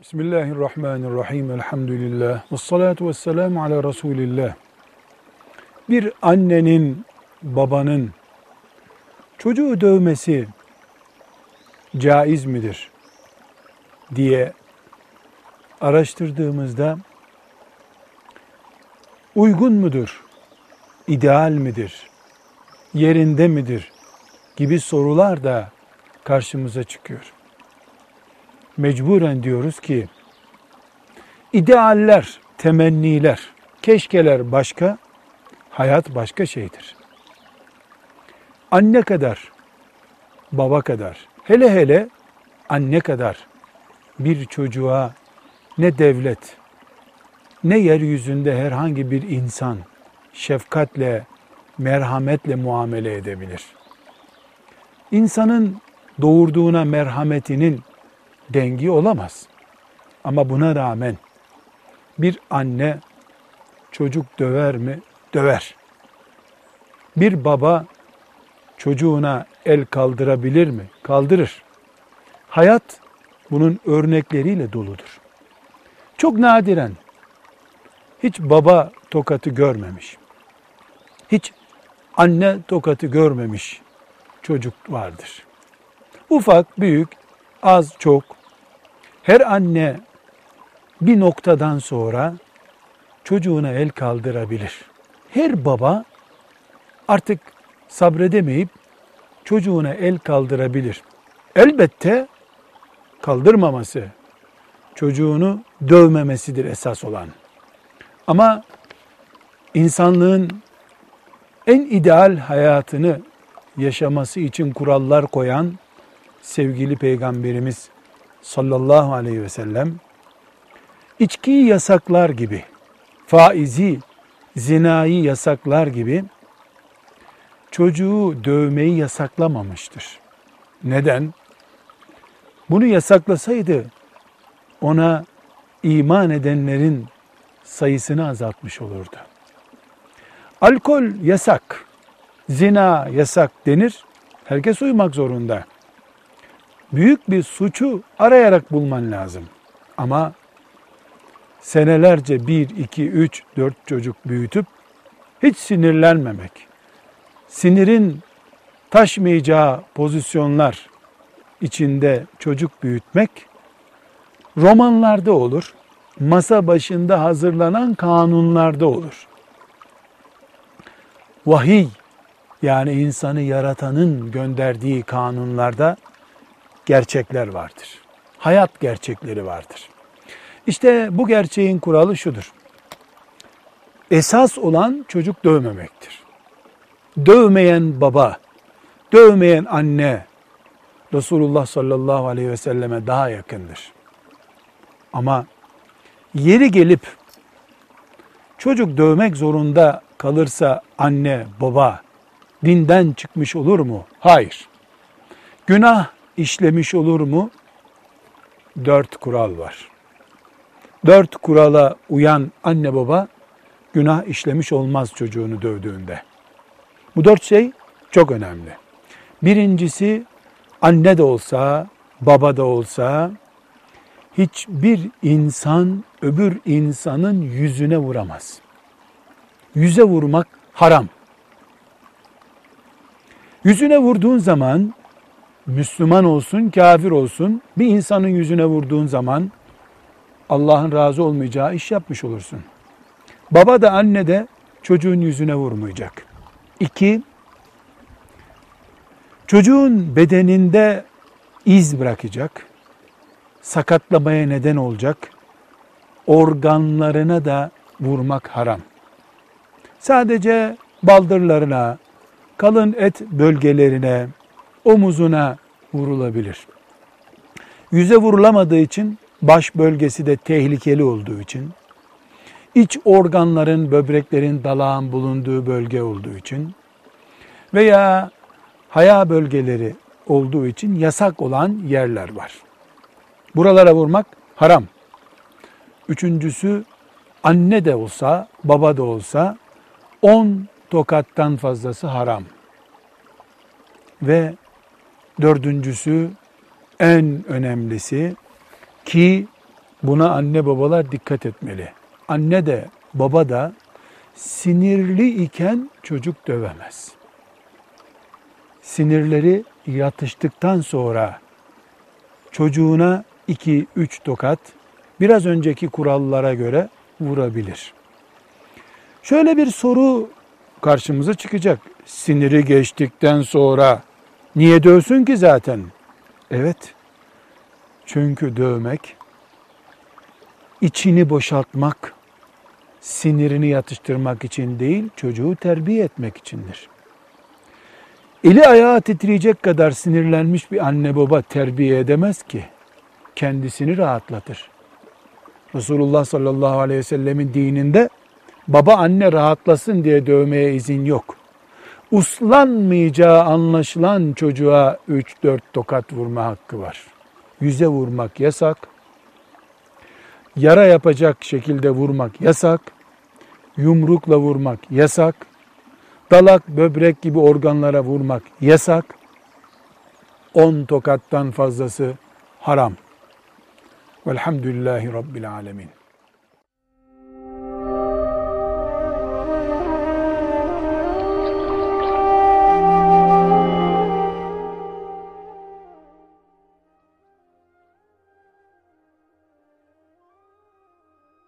Bismillahirrahmanirrahim. Elhamdülillah. Ve salatu ve selamu ala Resulillah. Bir annenin, babanın çocuğu dövmesi caiz midir diye araştırdığımızda uygun mudur, ideal midir, yerinde midir gibi sorular da karşımıza çıkıyor mecburen diyoruz ki idealler, temenniler, keşkeler başka, hayat başka şeydir. Anne kadar, baba kadar, hele hele anne kadar bir çocuğa ne devlet, ne yeryüzünde herhangi bir insan şefkatle, merhametle muamele edebilir. İnsanın doğurduğuna merhametinin dengi olamaz. Ama buna rağmen bir anne çocuk döver mi? Döver. Bir baba çocuğuna el kaldırabilir mi? Kaldırır. Hayat bunun örnekleriyle doludur. Çok nadiren hiç baba tokatı görmemiş, hiç anne tokatı görmemiş çocuk vardır. Ufak, büyük, az, çok her anne bir noktadan sonra çocuğuna el kaldırabilir. Her baba artık sabredemeyip çocuğuna el kaldırabilir. Elbette kaldırmaması, çocuğunu dövmemesidir esas olan. Ama insanlığın en ideal hayatını yaşaması için kurallar koyan sevgili peygamberimiz sallallahu aleyhi ve sellem içkiyi yasaklar gibi, faizi, zinayı yasaklar gibi çocuğu dövmeyi yasaklamamıştır. Neden? Bunu yasaklasaydı ona iman edenlerin sayısını azaltmış olurdu. Alkol yasak, zina yasak denir. Herkes uymak zorunda büyük bir suçu arayarak bulman lazım. Ama senelerce bir, iki, üç, dört çocuk büyütüp hiç sinirlenmemek, sinirin taşmayacağı pozisyonlar içinde çocuk büyütmek romanlarda olur, masa başında hazırlanan kanunlarda olur. Vahiy yani insanı yaratanın gönderdiği kanunlarda gerçekler vardır. Hayat gerçekleri vardır. İşte bu gerçeğin kuralı şudur. Esas olan çocuk dövmemektir. Dövmeyen baba, dövmeyen anne Resulullah sallallahu aleyhi ve selleme daha yakındır. Ama yeri gelip çocuk dövmek zorunda kalırsa anne, baba dinden çıkmış olur mu? Hayır. Günah işlemiş olur mu? Dört kural var. Dört kurala uyan anne baba günah işlemiş olmaz çocuğunu dövdüğünde. Bu dört şey çok önemli. Birincisi anne de olsa, baba da olsa hiçbir insan öbür insanın yüzüne vuramaz. Yüze vurmak haram. Yüzüne vurduğun zaman Müslüman olsun, kafir olsun bir insanın yüzüne vurduğun zaman Allah'ın razı olmayacağı iş yapmış olursun. Baba da anne de çocuğun yüzüne vurmayacak. İki, çocuğun bedeninde iz bırakacak, sakatlamaya neden olacak, organlarına da vurmak haram. Sadece baldırlarına, kalın et bölgelerine, omuzuna vurulabilir. Yüze vurulamadığı için baş bölgesi de tehlikeli olduğu için iç organların, böbreklerin, dalağın bulunduğu bölge olduğu için veya haya bölgeleri olduğu için yasak olan yerler var. Buralara vurmak haram. Üçüncüsü anne de olsa, baba da olsa on tokattan fazlası haram. Ve Dördüncüsü en önemlisi ki Buna anne babalar dikkat etmeli. Anne de baba da sinirli iken çocuk dövemez. Sinirleri yatıştıktan sonra çocuğuna 2-3 tokat biraz önceki kurallara göre vurabilir. Şöyle bir soru karşımıza çıkacak. Siniri geçtikten sonra niye dövsün ki zaten? Evet. Çünkü dövmek içini boşaltmak, sinirini yatıştırmak için değil, çocuğu terbiye etmek içindir. Eli ayağı titreyecek kadar sinirlenmiş bir anne baba terbiye edemez ki. Kendisini rahatlatır. Resulullah sallallahu aleyhi ve sellemin dininde baba anne rahatlasın diye dövmeye izin yok. Uslanmayacağı anlaşılan çocuğa 3-4 tokat vurma hakkı var. Yüze vurmak yasak. Yara yapacak şekilde vurmak yasak. Yumrukla vurmak yasak. Dalak, böbrek gibi organlara vurmak yasak. 10 tokattan fazlası haram. Velhamdülillahi Rabbil Alemin.